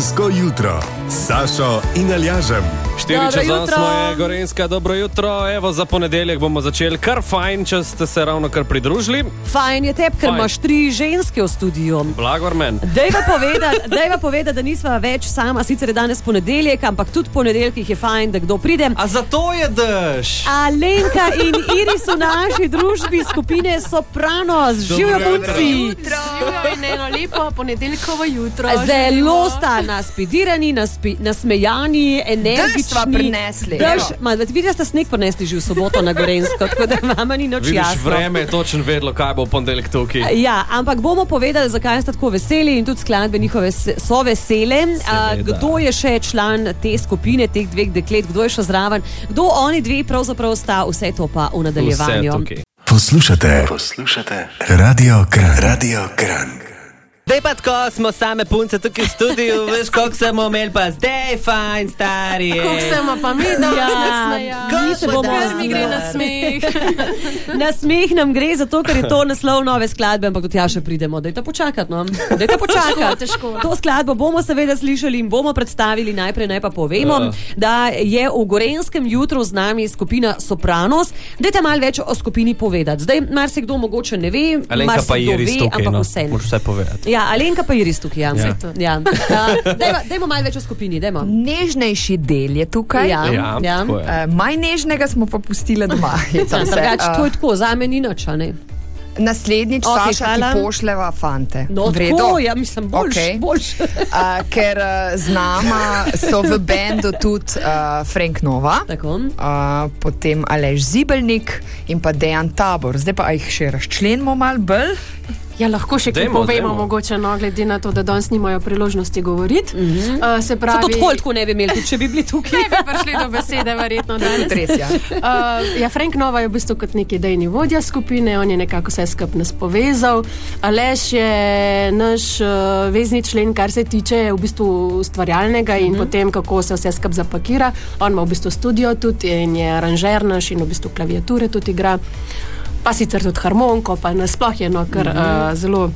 Gorensko jutro s Sašo in Aljažem. Štiri Dobro čez jutro. osmo je Gorenska, dobro jutro. Evo, za ponedeljek bomo začeli kar fajn, če ste se ravno kar pridružili. Fajn je tebi, ker Fajn. imaš tri ženske v studiu. Blagor men. Dejva povedati, dejva povedati, da nisva več sama, sicer je danes ponedeljek, ampak tudi ponedeljkih je fajn, da kdo pride. A zato je dež. Alenka in Iris v naši družbi skupine Sopranos, živijo punci. Živijo in eno lepo ponedeljkovo jutro. Zelo sta naspidirani, naspi, nasmejani, energični. Sva prinesli, Dež, evo. ma, vidiš, da ste sneg prinesli že v soboto na Gorensko, tako da vama ni nič Vidiš, jasno. vreme je točno vedlo, kaj bo v ponedeljek tukaj. Ja, ampak bomo povedali, zakaj ste tako veseli in tudi skladbe njihove so vesele. A, kdo je še član te skupine, teh dveh deklet, kdo je še zraven, kdo oni dve pravzaprav sta, vse to pa v nadaljevanju. Poslušate, poslušate, Radio Kran, Radio Kran. Dej pa tako, smo same punce tukaj v studiu, veš, koliko smo imeli pa zdaj, fajn, stari. Kako se ima pa mi, da Ja, mi se bomo Kar mi gre na smeh. Na smeh nam gre zato, ker je to naslov nove skladbe, ampak do tja še pridemo. Dajte počakati, no. Dajte počakati. Težko, težko. To skladbo bomo seveda slišali in bomo predstavili. Najprej naj pa povemo, Ja. da je v Gorenskem jutru z nami skupina Sopranos. Dajte malo več o skupini povedati. Zdaj, marsikdo mogoče ne ve, marsikdo ve, ampak no. vse. Moraš vse povedati. Ja, Alenka pa je res tukaj. Ja. Ja. Ja. Ja. Uh, dajmo, dajmo malo več o skupini. Dajmo. Nežnejši del je tukaj. Ja, Ja, ja. je. Uh, Manj nežnega smo pa pustili doma. Se. Drugač, to je Eh, tako, za me ni nič. Naslednjič okay, Saša hvala. ti pošljeva fante. No, tako, ja, mislim, boljš, Okej. boljš. Uh, ker uh, z nama so v bendu tudi uh, Frank Nova. Tako. Uh, potem Alež Zibelnik in pa Dejan Tabor. Zdaj pa jih še razčlenimo malo bolj. Ja, lahko še kaj povemo, mogoče, no, glede na to, da danes nimajo priložnosti govoriti. Mm -hmm. uh, se Pravi, tako, tako ne bi imeli, tudi če bi bili tukaj. ne bi prišli do besede, verjetno danes. Tudi res, ja. Uh, ja, Frank Nova je v bistvu kot neki dejni vodja skupine, on je nekako vse skupaj nas povezal. Aleš je naš uh, vezni člen, kar se tiče v bistvu ustvarjalnega in mm -hmm. potem kako se vse skupaj zapakira. On ima v bistvu studio tudi in je aranžer naš in v bistvu klaviature tudi igra. Pa sicer tudi harmoniko, pa nasploh je no, kar mm -hmm. uh, zelo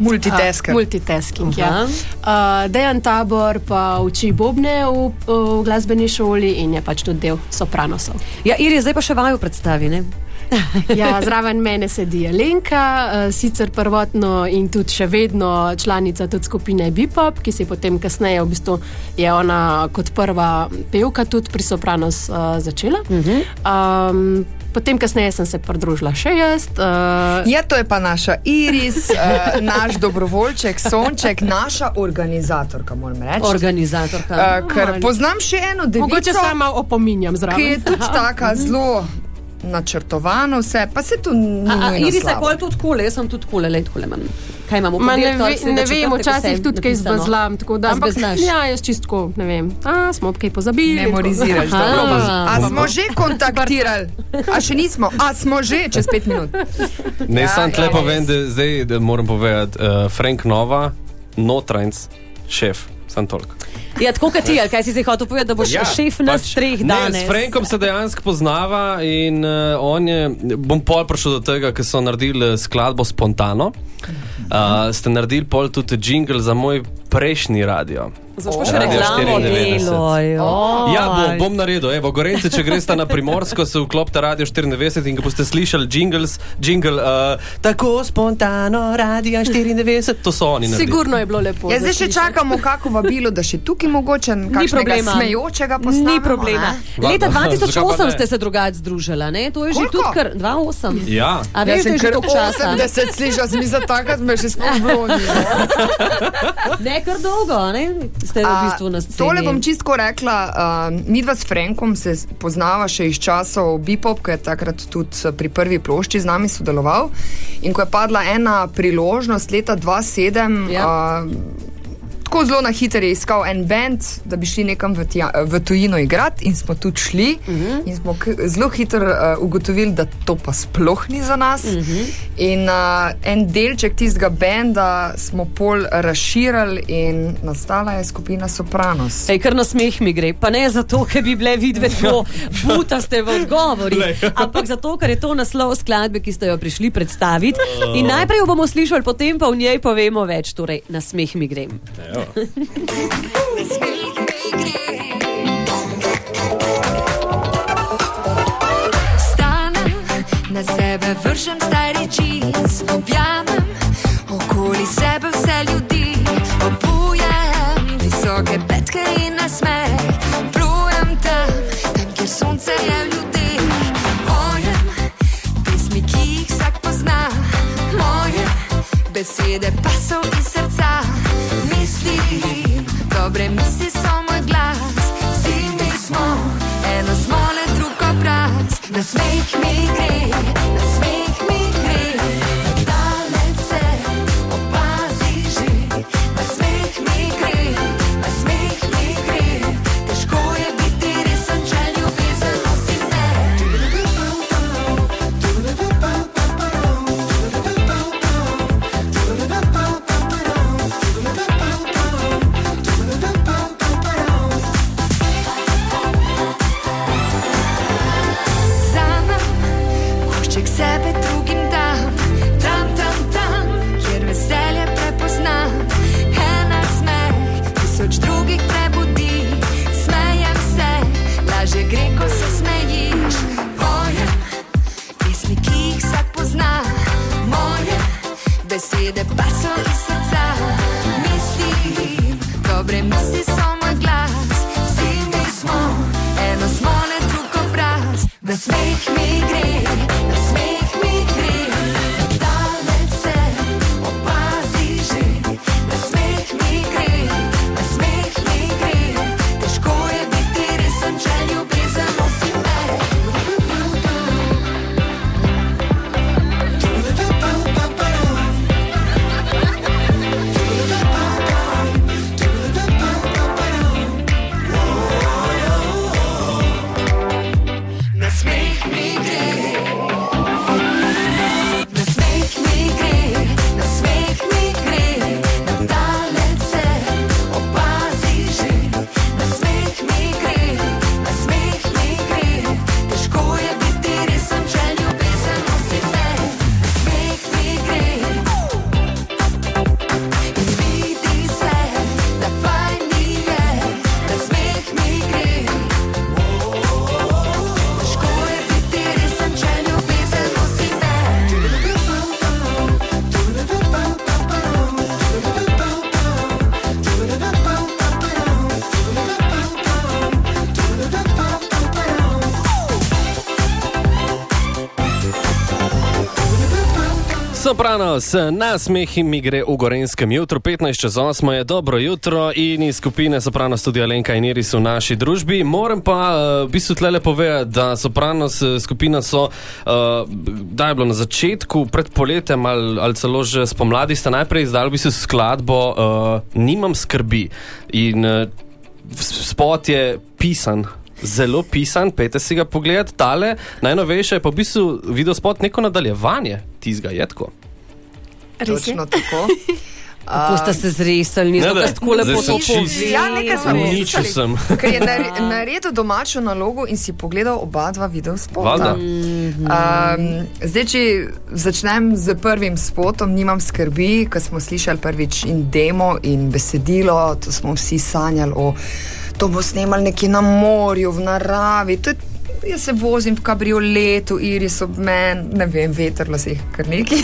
Multitasker. Uh, multitasking. Ja. Aha. Uh, Dejan Tabor pa uči bobne v, v glasbeni šoli in je pač tudi del sopranosov. Ja, Iri, zdaj pa še vaju predstavi. Ne? Ja, zraven mene sedi Alenka, uh, sicer prvotno in tudi še vedno članica tudi skupine Bipop, ki se potem kasneje v bistvu je ona kot prva pevka tudi pri Sopranos uh, začela. Uh -huh. um, potem kasneje sem se pridružila še jaz. Uh, Ja, to je pa naša Iris, uh, naš dobrovoljček, sonček, naša organizatorka, moram reči. Organizatorka. Uh, ker poznam še eno devico, mogoče sama opominjam zraven. ki je tudi taka zelo načrtovana, vse, pa se tu ni Iri se slabo. pol tudi kole, jaz sem tudi kole, le kole imam. Kaj imamo? Ma ne, ve, sreda, ne vem, včasih tudi kaj zbazlam. tako Da, A ampak, zbeznaš? ja, jaz čistko ne vem. A, smo kaj pozabili. Memoriziraš, dobro. A smo že kontaktirali? A še nismo? A smo že čez pet minut? Ne, Ja, sam tle povem, da zdaj da moram povedati, uh, Frank Nova, notranc, šef, sem toliko. Ja, tako kot ti, ali kaj si zdaj hotel povedati, da boš ja, šef nas pač, treh Ne, danes. s Frankom se dejansko poznava in uh, on je, bom pol prišel do tega, ker so naredili eh, skladbo spontano. Uh, ste naredili pol tudi jingle za moj prejšnji radio. Zdaj pa še Radio reklamo 94. delo. Ja, bom, bom naredil. Evo, Gorence, če greste na Primorsko, se vklopite Radio 94 in ko boste slišali jingles, jingle, uh, tako spontano Radio 94, to so oni naredili. Sigurno je bilo lepo. Ja, zdaj še čakamo, kako vabilo, da še tukaj mogoče problema. smejočega postavimo. Ni problema. ne? Leta Zakaj pa 2008 ne? ste se drugače združila, ne? To je že Koliko? tudi kar 2008. Ja. A veš, da je že toliko časa. 80 sliša, zmiza takrat me še sploh bloni. Ne kar dolgo, ne? Ste v bistvu na sceni. Tole bom čisto rekla. Uh, mi dva s Frankom se poznava še iz časov Bipop, ki je takrat tudi eh, pri prvi plošči z nami sodeloval. In ko je padla ena priložnost leta 2007, Ja. uh, tako zelo na hitro je iskal en bend, da bi šli nekam v, tja, v tujino igrati, in smo tudi šli. Uh Mhm. -huh. In smo zelo hitro uh, ugotovili, da to pa sploh ni za nas. Uh Mhm. -huh. In uh, en delček tistega benda smo pol razširili, in nastala je skupina Sopranos. Ej, kar na smeh mi gre. Pa ne zato, ker bi bile vidve tako butaste v odgovorih, ampak zato, ker je to naslov skladbe, ki ste jo prišli predstaviti. In najprej jo bomo slišali, potem pa v njej povemo več. Torej, na smeh mi gre. Stanem, na sebe vršem stari košček sebe Sopranos, nasmeh mi gre v Gorenskem jutru, 15 čez 8 je dobro jutro in iz skupine Sopranos tudi Alenka in Iris v naši družbi. Moram pa uh, v bistvu tle povedati, da Sopranos eh, skupina so, uh, da je bilo na začetku, pred poletjem ali, ali celo že spomladi, sta najprej izdali v bistvu skladbo uh, Nimam skrbi in uh, spot je pisan. Zelo pisan, pete si ga pogled, tale najnovejše je pa v bistvu video spot neko nadaljevanje tizga jedko. Res je. Točno tako. Kako ste se zresali, nisem vas tako lepo to čist- Ja, nekaj smo Uničil sem. Ker je nar- naredil domačo nalogo in si pogledal oba dva videospota. Valjda. Um, zdaj, če začnem z prvim spotom, nimam skrbi, ker smo slišali prvič in demo in besedilo, to smo vsi sanjali o to bo snemal nekje na morju, v naravi. To je, jaz se vozim v kabrioletu, iris ob meni, ne vem, vetrlo se jih kar neki.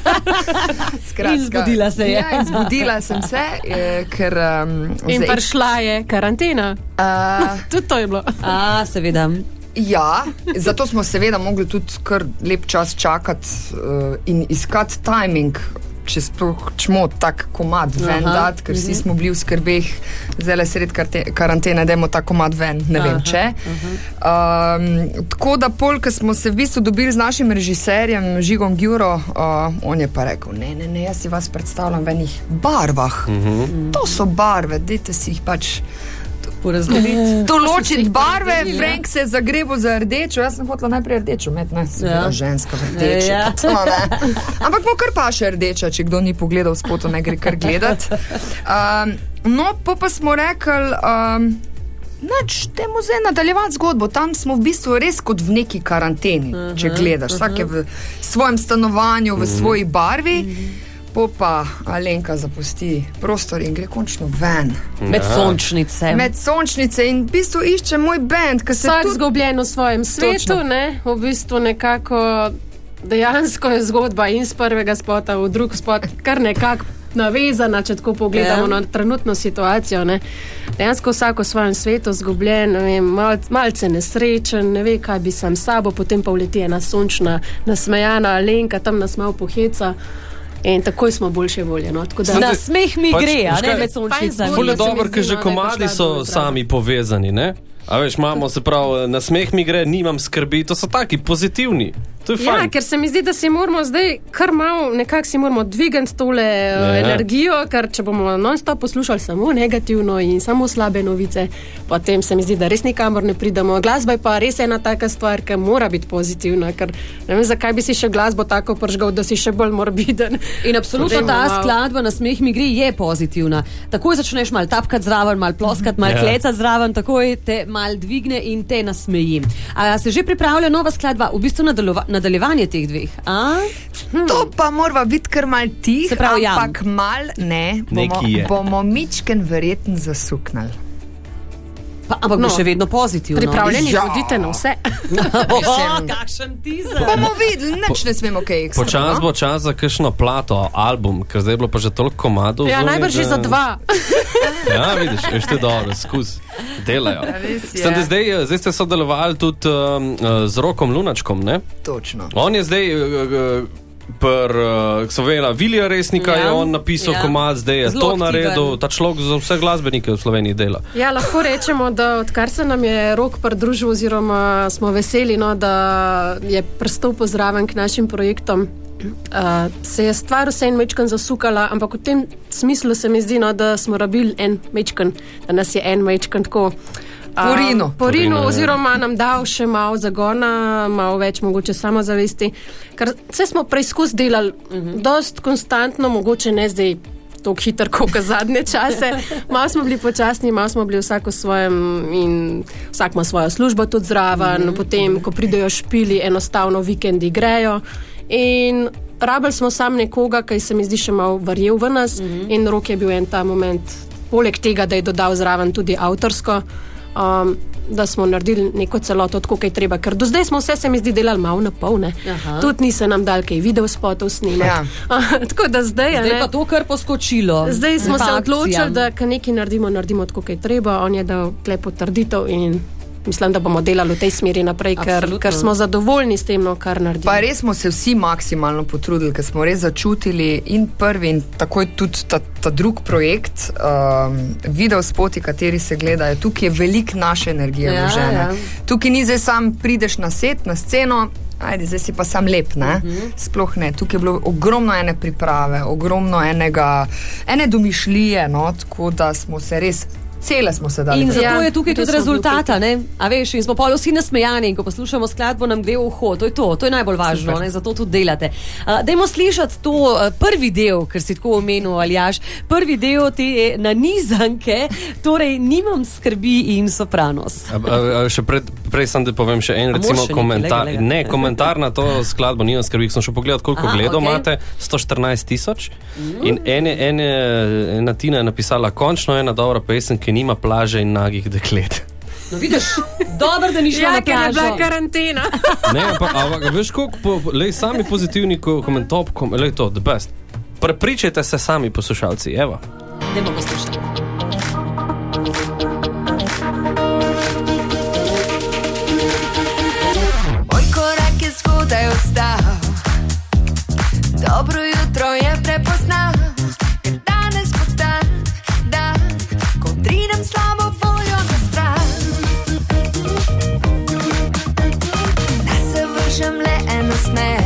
Skratka, zbudila se je. Ja, zbudila sem se, eh, ker. Um, In prišla je karantena. uh, Tudi to je bilo. A, seveda. Ja, zato smo seveda mogli tudi kar lep čas čakati uh, in iskati timing. Če sploh čmo tak komad ven Aha, dati, ker vsi smo bili v skrbeh, zdaj le sred karantene, da je ta komad ven, ne vem Aha, če. Um, tako da pol, ko smo se v bistvu dobili z našim režiserjem Žigom Gjuro, uh, on je pa rekel, ne, ne, ne, jaz si vas predstavljam v enih barvah. To so barve, dajte si jih pač Porazdeliti. določiti barve, porazdelili, ja. Frank se je zagrebil za rdečo, jaz sem hotel najprej rdečo, med sem Ja. bila ženska v rdeči. Ja. pa to ne. Ampak mu kar paše rdeča, če kdo ni pogledal spoto, ne gre kar gledat. Um, no, pa, pa smo rekli. Um, Nač, temu zdaj nadaljevati zgodbo. Tam smo v bistvu res kot v neki karanteni, uh -huh, če gledaš. Vsak je v svojem stanovanju, v svoji barvi. Popa Alenka zapusti prostor in gre končno ven. Med sončnice. Med sončnice in v bistvu išče moj bend, ki se Vsak tudi zgubljen v svojem svetu, Točno. ne? v bistvu nekako dejansko je zgodba in z prvega spota v drug spot, kar nekako navezana, če tako pogledamo Ja. na trenutno situacijo. Ne? Dejansko vsak v svojem svetu zgubljen, ne vem, mal, malce nesrečen, ne ve, kaj bi sam s sabo, potem pa uleti ena sončna, nasmejana Alenka, tam nas malo poheca. In takoj smo boljše volje. No? Tako da- Samo Na smeh mi pač, gre, a ne kaj, med sončnicami. Ful je se mi dobro, ker že no, komadi je so sami povezani. Ne? A veš, imamo se prav, na smeh mi gre, nimam skrbi, to so taki pozitivni. To je Ja, fajn. ker se mi zdi, da si moramo zdaj kar malo, nekako si moramo dvigati tole Ja. ja. energijo, ker če bomo non-stop poslušali samo negativno in samo slabe novice, potem se mi zdi, da res nikamor ne pridemo. Glasba je pa res ena taka stvar, ki mora biti pozitivna, ker ne vem, zakaj bi si še glasbo tako pržgal, da si še bolj morbiden. In absolutno ta malo- skladba na smeh mi gre je pozitivna. Takoj začneš mal tapkati zraven, mal ploskati, mal Ja. klecati zraven, takoj te mal dvigne in te nasmeji. A se že pripravlja nova skladba, v bistvu nadaljeva, nadaljevanje teh dveh? A? To pa mora biti kar mal tih, pravi, ja. ampak mal ne. Bomo, bomo mičken verjeten zasuknali. Pa, ampak no. Bo še vedno pozitivno. Pripravljeni Ja. bodite na vse. Oh, kakšen teaser. Bomo videli, nič ne smemo kaj ekstra. Počas no? bo čas za kakšno plato, album, ker zdaj je bilo pa že toliko komadov. Ja, zunaj, najbrž da- za dva. Ja, vidiš, veš, to je dobro, skus. Delajo. je. Ste zdaj, eh, zdaj ste sodelovali tudi um, eh, z Rokom Lunačkom, ne? Točno. On je zdaj, uh, pr, uh, so vela, Vilija Resnika Ja. je on napisal Ja. komad, zdaj je Zelo to aktiven. naredil, ta človek za vse glasbenike v Sloveniji dela. Ja, lahko rečemo, da odkar se nam je rok pridružil, oziroma smo veseli, no, da je prstopil zraven k našim projektom. Uh, se je stvar vse en mečkan zasukala, ampak v tem smislu se mi zdi, no, da smo rabili en mečkan, da nas je en mečkan tako. Uh, Porino. Porino, Porino, ja. oziroma nam dal še malo zagona, malo več mogoče samozavesti. Ker vse smo preizkus delali, uh -huh. dost konstantno, mogoče ne zdaj tako hitro, kot zadnje čase. Malo smo bili počasni, malo smo bili vsak v svojem in vsak ima svojo službo tudi zraven, mm -hmm. potem, ko pridejo špili, enostavno vikendi grejo. In rabili smo sam nekoga, ki se mi zdi še malo verjel v nas, mm -hmm. in rok je bil en ta moment, poleg tega, da je dodal zraven tudi avtorsko. Um, Da smo naredili neko celoto, tako kot je treba. Ker do zdaj smo vse, se mi zdi, delali malo na polne. Tudi ni se nam dal kaj videospotov snimati. Ja. tako da zdaj, a Zdaj ne, pa to kar poskočilo. Zdaj smo se odločili, da kar nekaj naredimo, naredimo tako, kot je treba. On je dal tle potrditev in mislim, da bomo delali v tej smeri naprej, ker, Absolutno. ker smo zadovoljni s tem, no, kar naredimo. Pa res smo se vsi maksimalno potrudili, ker smo res začutili in prvi, in takoj tudi ta, ta drug projekt, um, video spoti, kateri se gledajo. Tukaj je veliko naše energije Ja, vložene. ja. Tukaj ni zdaj sam prideš na set, na sceno. Ajde, zdaj si pa sam lep, ne? Uh Mhm. -huh. Sploh ne. Tukaj je bilo ogromno ene priprave, ogromno enega, ene domišljije, no? tako da smo se res, cele smo se dali. In zato Ja, je tukaj tudi rezultata, ne? A veš, in smo pol vsi nasmejani, in ko poslušamo skladbo, nam gre v uho. To je to, to je najbolj važno, ne? zato tudi delate. Uh, dajmo slišati to uh, prvi del, ker si tako omenil, Aljaš, prvi del te nanizanke, torej nimam skrbi in sopranos. A, a, a, še pred, prej sem da povem še en A recimo, še komentar. lega, lega. Ne, komentar na to skladbo, nimam skrbi, sem še pogledal, koliko Aha, gledov okej. imate. 114 tisoč. In ene, ene, ena Tina je napisala, končno ena dobra pesem, ki nima plaže in nagih deklet. No, vidiš, dobro, da ni šlo Ja, ker je bila karantena. Ne, ampak, ampak veš, koliko, po, lej, sami pozitivni ko- komentar, kom, lej to, the best. Prepričajte se sami, poslušalci, evo. Dajmo poslušati. Moj vržem le eno smer,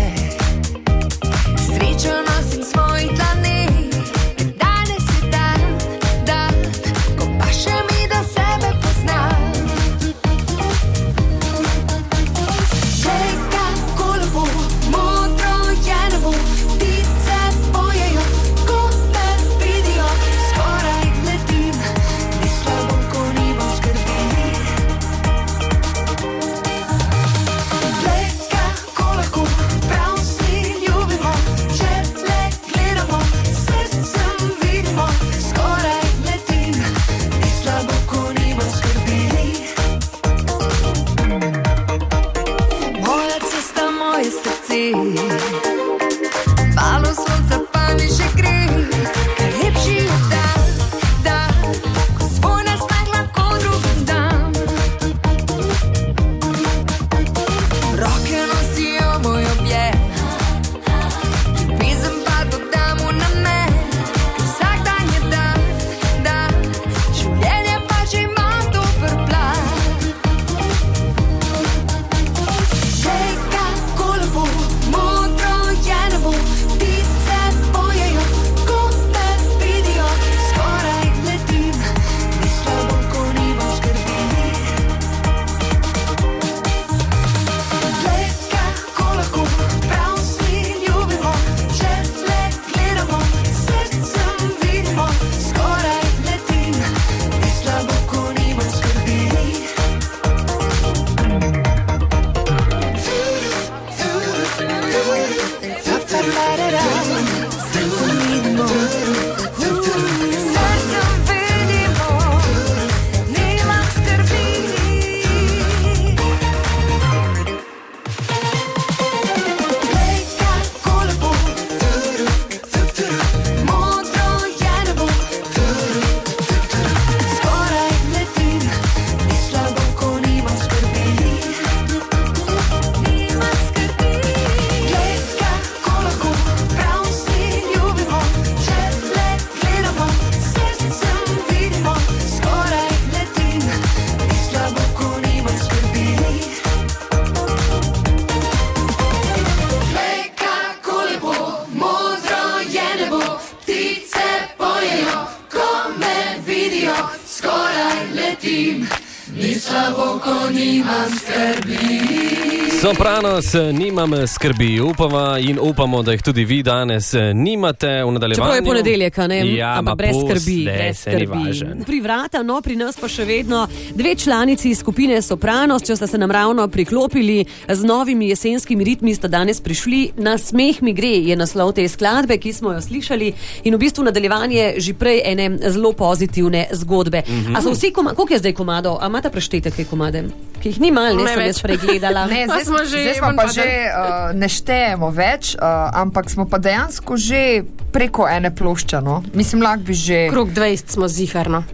nimam skrbi, upamo in upamo, da jih tudi vi danes eh, nimate v nadaljevanju. Čeprav je ponedeljek, ne? Ja, ampak brez pust, skrbi. ne, brez skrbi. Pri vrata, no, pri nas pa še vedno dve članici iz skupine Sopranos, če ste se nam ravno priklopili z novimi jesenskimi ritmi, sta danes prišli. Na smeh mi gre je naslov te skladbe, ki smo jo slišali in v bistvu nadaljevanje že prej ene zelo pozitivne zgodbe. Mm. -hmm. A so vsi, koma, koliko je zdaj komado, a imate preštete kaj komade? Ki jih ni malo, ne Ne sem več. jaz pregledala. Ne, zdaj Pa smo že zdaj smo ven pa že uh, ne štejemo več, uh, ampak smo pa dejansko že preko ene plošče. No? Mislim, lahko bi že. Krog 20 smo ziharno.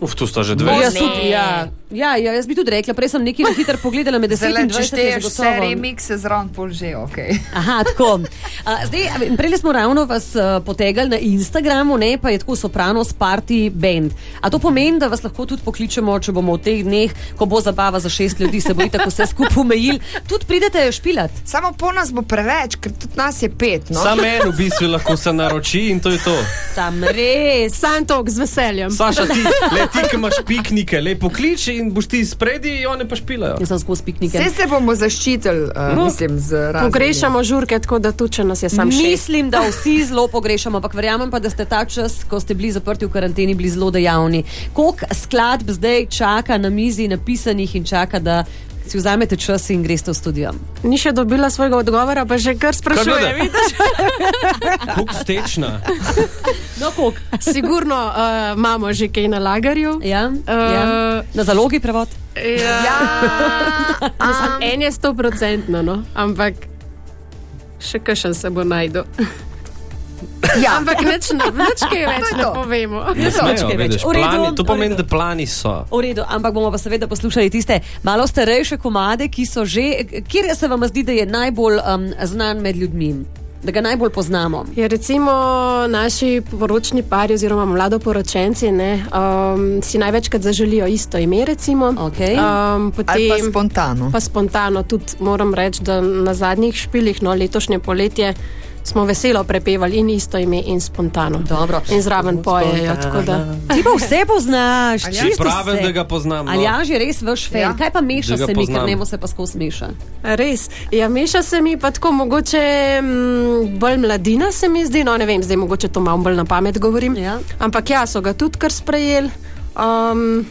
Uf, tu sta že dve. Jaz, tudi, ja. Ja, ja, jaz bi tudi rekla, prej sem nekaj na hitro pogledala med 10 Zdaj, in če 20 je šteješ vse zagotovo. remikse zraven, pol že ok. Aha, tako. A, Zdaj, a, prej smo ravno vas uh, potegali na Instagramu, ne pa je tako Sopranos Party Band. A to pomeni, da vas lahko tudi pokličemo, če bomo v teh dneh, ko bo zabava za šest ljudi, se bo tako vse skupaj umejil, tudi pridete špilat. Samo po nas bo preveč, ker tudi nas je pet. No? Sam en v bistvu lahko se naroči in to je to. Tam res. Santok z veseljem. Saša, ti, le ti, ki imaš piknike, le pokliči in boš ti spredi, one pa špilajo. Jaz sem skozi piknike. Vse se bomo zaščitili, uh, No. mislim, z raznimi. Pogrešamo žurke, tako da tu če nas je sam šest. Mislim, da vsi zelo pogrešamo, ampak verjamem pa, da ste ta čas, ko ste bili zaprti v karanteni, bili zelo dejavni. Koliko skladb zdaj čaka na mizi napisanih in čaka, da si vzamete čas in greste v studio? Ni še dobila svojega odgovora, pa že kar sprašuje. gleda? vidiš? Kuk stečna. No, koliko? Sigurno uh, imamo že kaj na lagarju. Ja, Eh, ja. Na zalogi prevod. Ja. Ja, Mislim, en je sto procentno, no? ampak še kakšen se bo najdel. Ja. Ampak nič, ne, nič kaj več To je ne povemo. Ne smejo, Točke več. redu, plani, to pomeni, da plani so. V redu, ampak bomo pa seveda poslušali tiste malo starejše komade, ki so že, kjer se vam zdi, da je najbolj um, znan med ljudmi, da ga najbolj poznamo. Ja, recimo naši poročni pari oziroma mladoporočenci ne, um, si največkrat zaželijo isto ime. Recimo. Okej. Um, Ali pa potem spontano. pa spontano tudi moram reči, da na zadnjih špilih, no letošnje poletje, smo veselo prepevali in isto ime in spontano. Dobro. In zraven pojejo. tako da- Ti pa vse poznaš, Ali čisto Pravim, vse. da ga poznam. No. Ali ja, že res veš fan? Ja. Kaj pa meša se mi, ker poznam. nemo se pa skozi meša? Res. Ja, meša se mi pa tako, mogoče m, bolj mladina se mi zdi, no ne vem, zdaj mogoče to malo bolj na pamet govorim. Ja. Ampak ja, so ga tudi kar sprejeli. Um,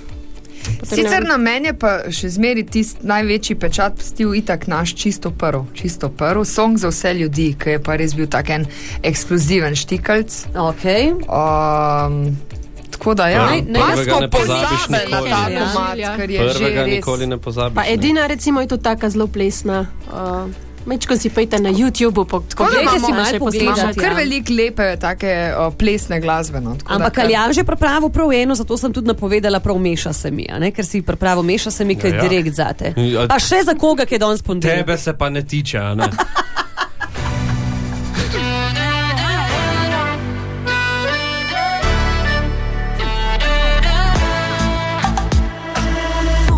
potem ne Sicer vem. na meni je pa še zmeri tisti največji pečat pustil itak naš čisto prvo, čisto prvo, song za vse ljudi, ki je pa res bil tak en eksploziven štikalc. Okay. Um, tako da ja, Naj- naj- pa Prvega smo ne pozabiš pozabili na nikoli. ta Ja. komad, Ja. ker je že Prvega res. nikoli ne pozabiš. Pa ne. edina, recimo, je to taka zelo plesna. Uh, Mečko si pejte na YouTubu, po- tako da si malo še pogledati. Imamo Ja. kar veliko lepe take uh, plesne glasbe. No, tako da Ampak kar- ali ja že pripravo prav eno, zato sem tudi napovedala, prav meša se mi, a ne? ker si pripravo meša se mi, ker je Ja, ja. direkt zate. Ja. Pa še za koga, ki je danes ponedeljek. Tebe se pa ne tiče, a ne?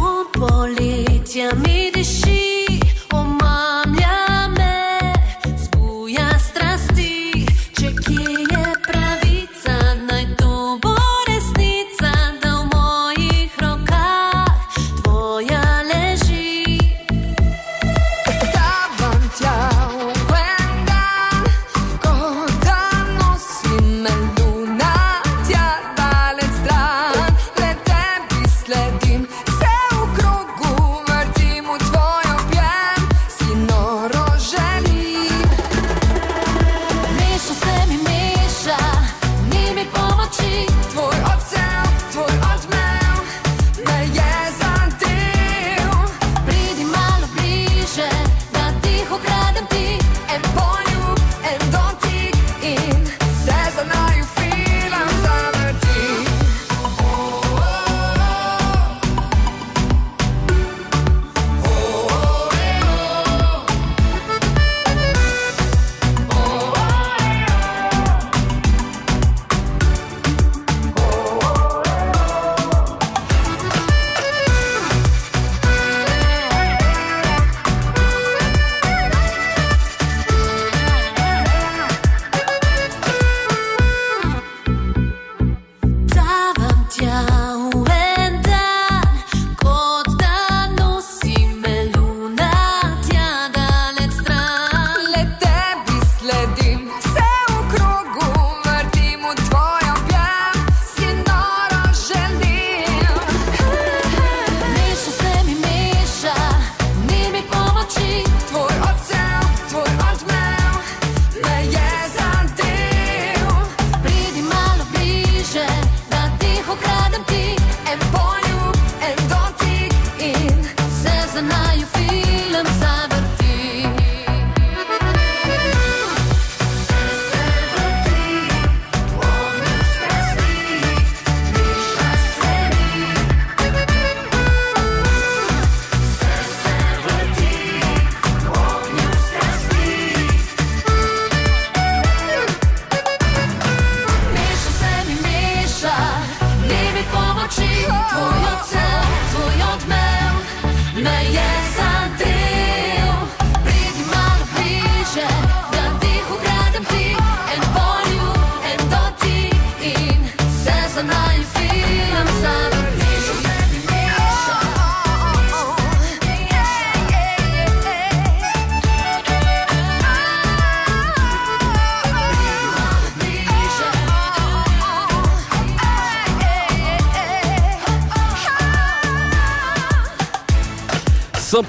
Un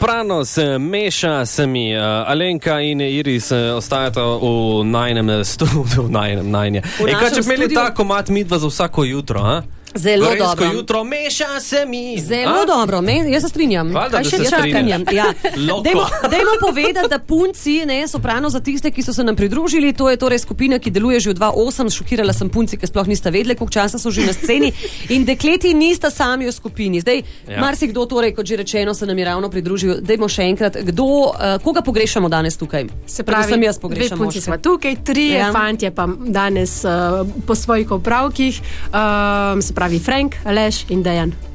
Sopranos, eh, meša se mi, uh, Alenka in Iris uh, ostajata v najnem studiu, v najnem najnje. V E, kaj če bi imeli ta komat midva za vsako jutro? A? Zelo Gorenjsko dobro. jutro, meša se mi. Zelo A? dobro, me, jaz se strinjam. Valjda, Kaj še se čakam? strinjaš. Ja. Loko. Dajmo, dajmo povedati, da punci, ne, soprano za tiste, ki so se nam pridružili, to je torej skupina, ki deluje že od 2008. Šokirala sem punci, ki sploh nista vedeli, koliko časa so že na sceni. In dekleti nista sami v skupini. Zdaj, Ja. marsikdo, torej, kot že rečeno, se nam je ravno pridružil. Dajmo še enkrat, kdo, uh, koga pogrešamo danes tukaj? Se pravi, sem jaz dve pogrešam. punci moške. smo tukaj, tri Ja. fantje pa danes uh, po svojih opravkih, um, se pravi Frank, Aleš in Dejan.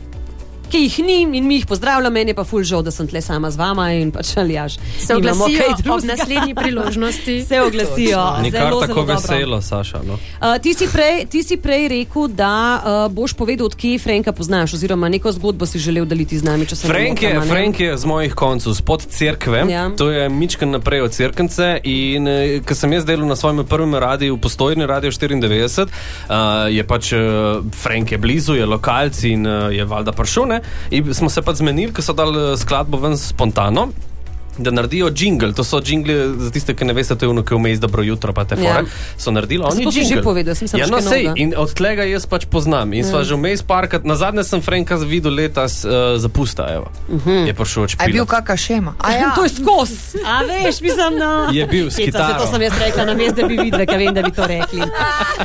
Ki jih ni in mi jih pozdravljam, meni je pa ful žal, da sem tle sama z vama in pač aljaš. Se Nimamo oglasijo kaj ob drugega. naslednji priložnosti. Se oglasijo. Nikar zelo, tako zelo veselo, Saša. No. Uh, ti, si prej, ti si prej rekel, da uh, boš povedal, odkje Franka poznaš, oziroma neko zgodbo si želel deliti z nami. se Frank je? Frank je z mojih koncev, spod cerkve, Ja. to je mičken naprej od cerkence. In eh, ko sem jaz delal na svojem prvem radiju, postojni radio 94, uh, je pač uh, Frank je blizu, je lokalci in uh, je valjda prišel. ne. In smo se pa zmenili, ko so dali eh, skladbo ven spontano. Da naredijo jingle, to so jingle za tiste, ki ne veste, to je unuke vmes, dobro jutro, pa te Ja. fore. So naredili oni to si jingle. že povedal, jaz mislim, ja, no, sej, in od tega jaz pač poznam. In sva že vmes parkrat, na zadnje sem Franka videl letos uh, zapusta, evo. Je prišel A je bil kakšna šema? A ja. To je skos. A veš, mislim, no. Je bil s Heca, kitaro. saj To sem jaz rekla, na mestu, da bi videla, kaj vem, da bi to rekli.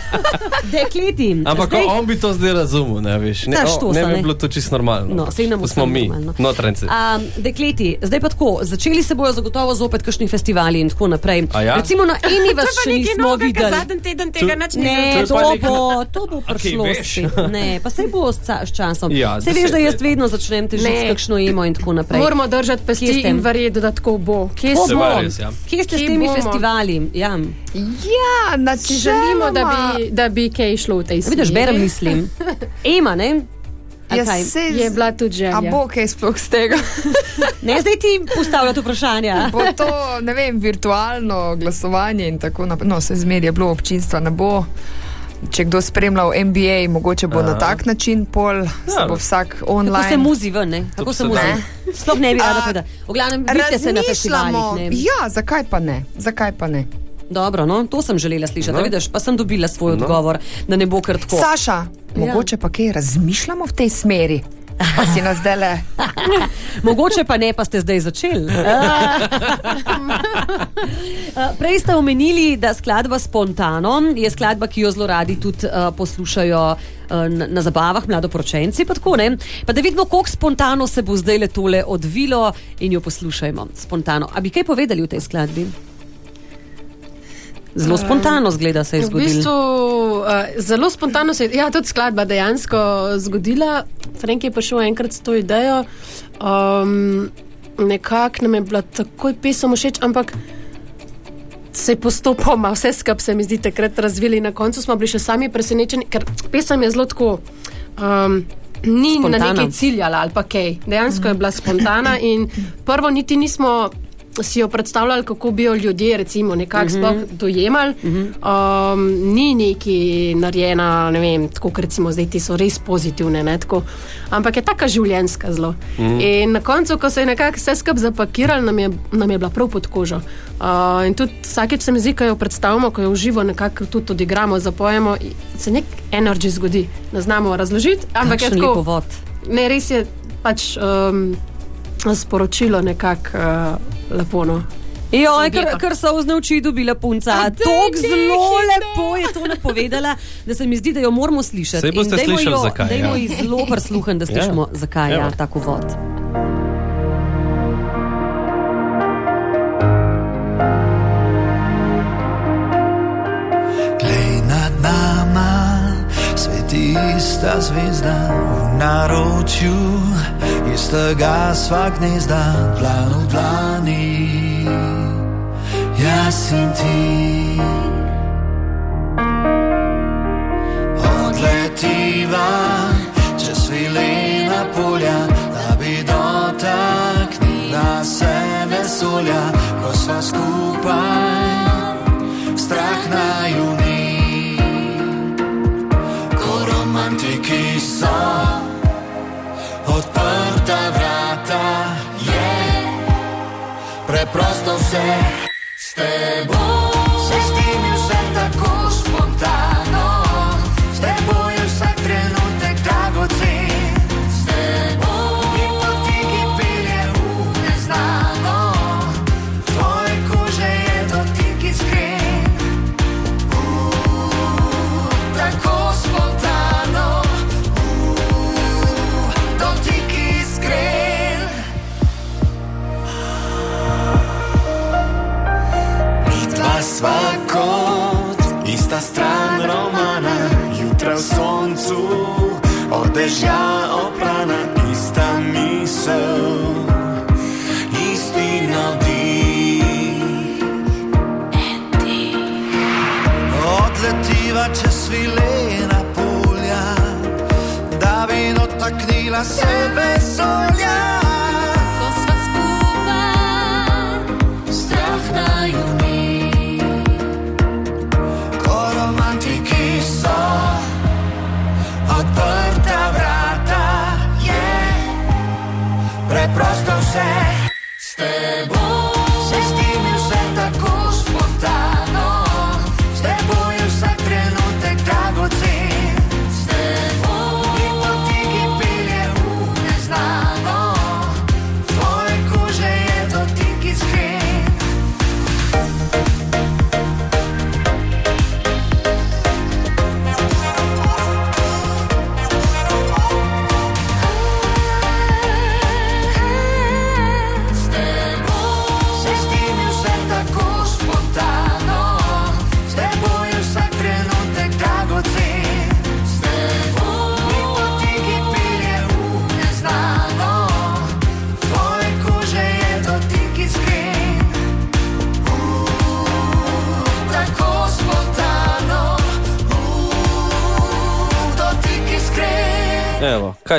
Dekleti. Ampak zdaj- on bi to zdaj razumel, ne veš. Ne, Ta o, štosa, ne bi bilo to čisto normalno. No, sej nam to smo mi, notranci. Um, dekleti, zdaj pa tako, začeli se bojo zagotovo zopet kakšni festivali in tako naprej. A ja? Recimo na eni vas še nismo videli. Zadnji teden tega nič Ne, To je to nekaj- bo, to bo prišlo veš? spet. Ne, pa se bo s, s časom. Ja, se veš, da jaz vedno začnem težiti s Ne. kakšno emo in tako naprej. Moramo držati pesti in verjeti, da tako bo. Kje Se smo? va res, ja. Kje ste s Kje temi bomo? festivali? Ja. Ja, na Si želimo, da bi, da bi kaj šlo v tej smeri. Vidiš, berem mislim. Ema, ne? Ja, kaj? sej- Je bila tudi želja. A bo kaj sploh z tega? Ne, zdaj ti postavljati vprašanja. Bo to, ne vem, virtualno glasovanje in tako naprej. No, se zmeri je bilo občinstva, ne bo. Če kdo spremljal NBA, mogoče bo na tak način pol, Ja. bo vsak Kako se online. muzi ven, ne? Kako se muzi? Sploh ne bi rada povedala. V glavnem, vidite se na festivalih. Razmišljamo. Ne? Ja, zakaj pa ne? Zakaj pa ne? Dobro, no, to sem želela slišati. No. Vidiš, pa sem dobila svoj No. odgovor, da ne bo kar tako. Saša, mogoče pa kaj razmišljamo v tej smeri? Pa si nas zdaj le. Mogoče pa ne, pa ste zdaj začeli. Prej ste omenili, da skladba spontano je skladba, ki jo zelo radi tudi uh, poslušajo uh, na, na zabavah, mladoporočenci. Pa, tako, ne? pa da vidimo, koliko spontano se bo zdaj le tole odvilo in jo poslušajmo. Spontano. A bi kaj povedali v tej skladbi? Zelo spontano zgleda se je V zgodilo. bistvu, uh, zelo spontano se je ja, tudi skladba dejansko zgodila. Frank je prišel enkrat s to idejo. Um, Nekako nam je bila takoj pesem všeč, ampak se je postopoma vse skupaj se mi zdi takrat razvili. Na koncu smo bili še sami presenečeni, ker pesem je zelo tako. Um, Ni spontana. na nekaj ciljala ali pa kaj. Dejansko je bila spontana in prvo niti nismo si jo predstavljali, kako bi jo ljudje recimo nekako mm -hmm. sploh dojemali. Mm -hmm. um, ni neki narejena, ne vem, tako kot recimo zdaj ti so res pozitivne, ne, tako, ampak je taka življenjska zelo. Mm -hmm. In na koncu, ko se je nekako vse skupaj zapakiralo, nam, je- nam je bila prav pod kožo. Uh, in tudi vsakeč se mi zdi, ko jo predstavimo, ko jo uživo nekako tudi odigramo, zapojemo, se nek energy zgodi. Ne znamo razložiti, ampak je Kakšen tako. lepovod. Ne, res je pač um, sporočilo nekako uh, lepo. No. Jo, lepa. ker so vzne oči dobila punca. Tako zelo lepo je to napovedala, da se mi zdi, da jo moramo slišati. Saj boste slišali, jo- zakaj, Dajmo ja. ji zelo prisluhen, da slišimo, Ja. zakaj je ja, tako vod. Ista zvezda v naročju, istega sva gnezda, dlan v dlani, jaz in ti. Odletiva čez svilena polja, da bi dotaknila se vesolja, ko sva skupaj strah naju so odprta vrata, je yeah. preprosto vse s teboj.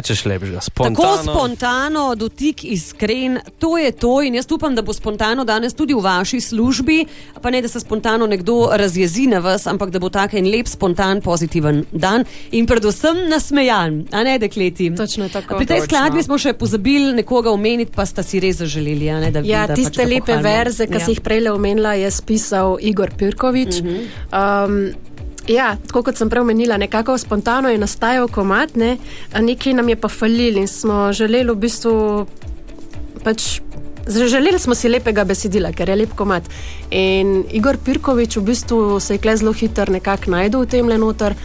Evo, kaj češ lepšega? Tako Spontano. dotik iskren, to je to. In jaz upam, da bo spontano danes tudi v vaši službi. Pa ne, da se spontano nekdo razjezi na vas, ampak da bo tak en lep, spontan, pozitiven dan in predvsem nasmejan, a ne dekleti. Točno tako. Pri tej Točno. skladbi smo še pozabili nekoga omeniti, pa sta si res zaželeli. a Ne, da, Ja, da tiste pač lepe verze, ki Ja. si jih prej omenila, je spisal Igor Pirkovič. Um, ja, tako kot sem prej omenila, nekako spontano je nastajal komat, ne, nekaj nam je pa falil in smo želeli v bistvu pač. Želeli smo si lepega besedila, ker je lep komat. In Igor Pirkovič v bistvu se je kle zelo hitro nekako najdel v tem le noter.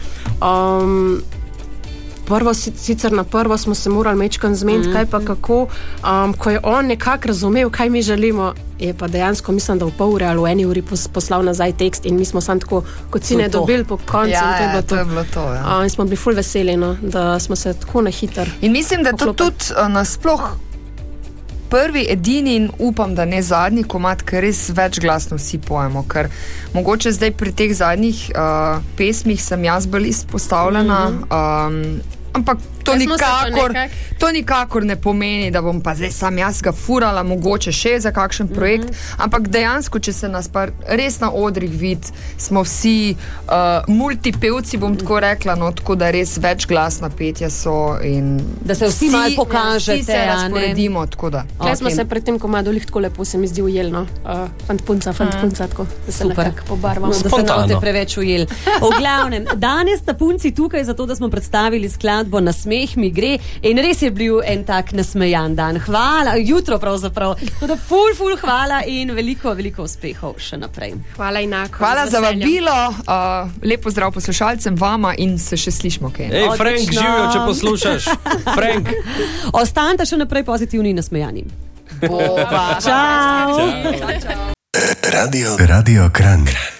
Um, Prvo, si- sicer na prvo smo se morali mečkam zmeniti, mm -hmm. kaj pa kako. Um, ko je on nekako razumel, kaj mi želimo, je pa dejansko, mislim, da v pol ure ali v eni uri pos, poslal nazaj tekst in mi smo samo tako, kot si ne dobili po koncu. Ja, in to je ja, bilo to je bilo to, ja. Uh, in smo bili ful veseli, no, da smo se tako na hiter. In mislim, da je to Poklopili. tudi uh, nasploh prvi, edini in upam, da ne zadnji komat, ker res večglasno vsi pojemo. Ker mogoče zdaj pri teh zadnjih uh, pesmih sem jaz bolj izpostavljena. Mm -hmm. um, по to Ja, nikakor, to nikakor ne pomeni, da bom pa zdaj sam jaz ga furala, mogoče še za kakšen projekt. Mm -hmm. Ampak dejansko, če se nas pa res na odrih vidi, smo vsi uh, multipevci, bom tako rekla, no, tako da res večglasna petja so. Da se vsi malo pokažete, Vsi se razporedimo, da. Klej smo se pred tem komadu lih tako lepo, se mi zdi ujelno. Uh, fant punca, fant punca, tako da se nekako pobarvamo. No, da se ne boste preveč ujeli. V glavnem, danes sta punci tukaj zato, da smo predstavili skladbo Na smeh mi gre in res je bil en tak nasmejan dan. Hvala, jutro pravzaprav. Tako da ful, ful, hvala in veliko, veliko uspehov še naprej. Hvala enako. Hvala za vabilo, uh, lepo zdrav poslušalcem, vama in se še slišmo kaj. Ej, Frank, Odlično. živijo, če poslušaš. Frank. Ostanite še naprej pozitivni in nasmejani. Bova. Čau! Radio, Radio Kran.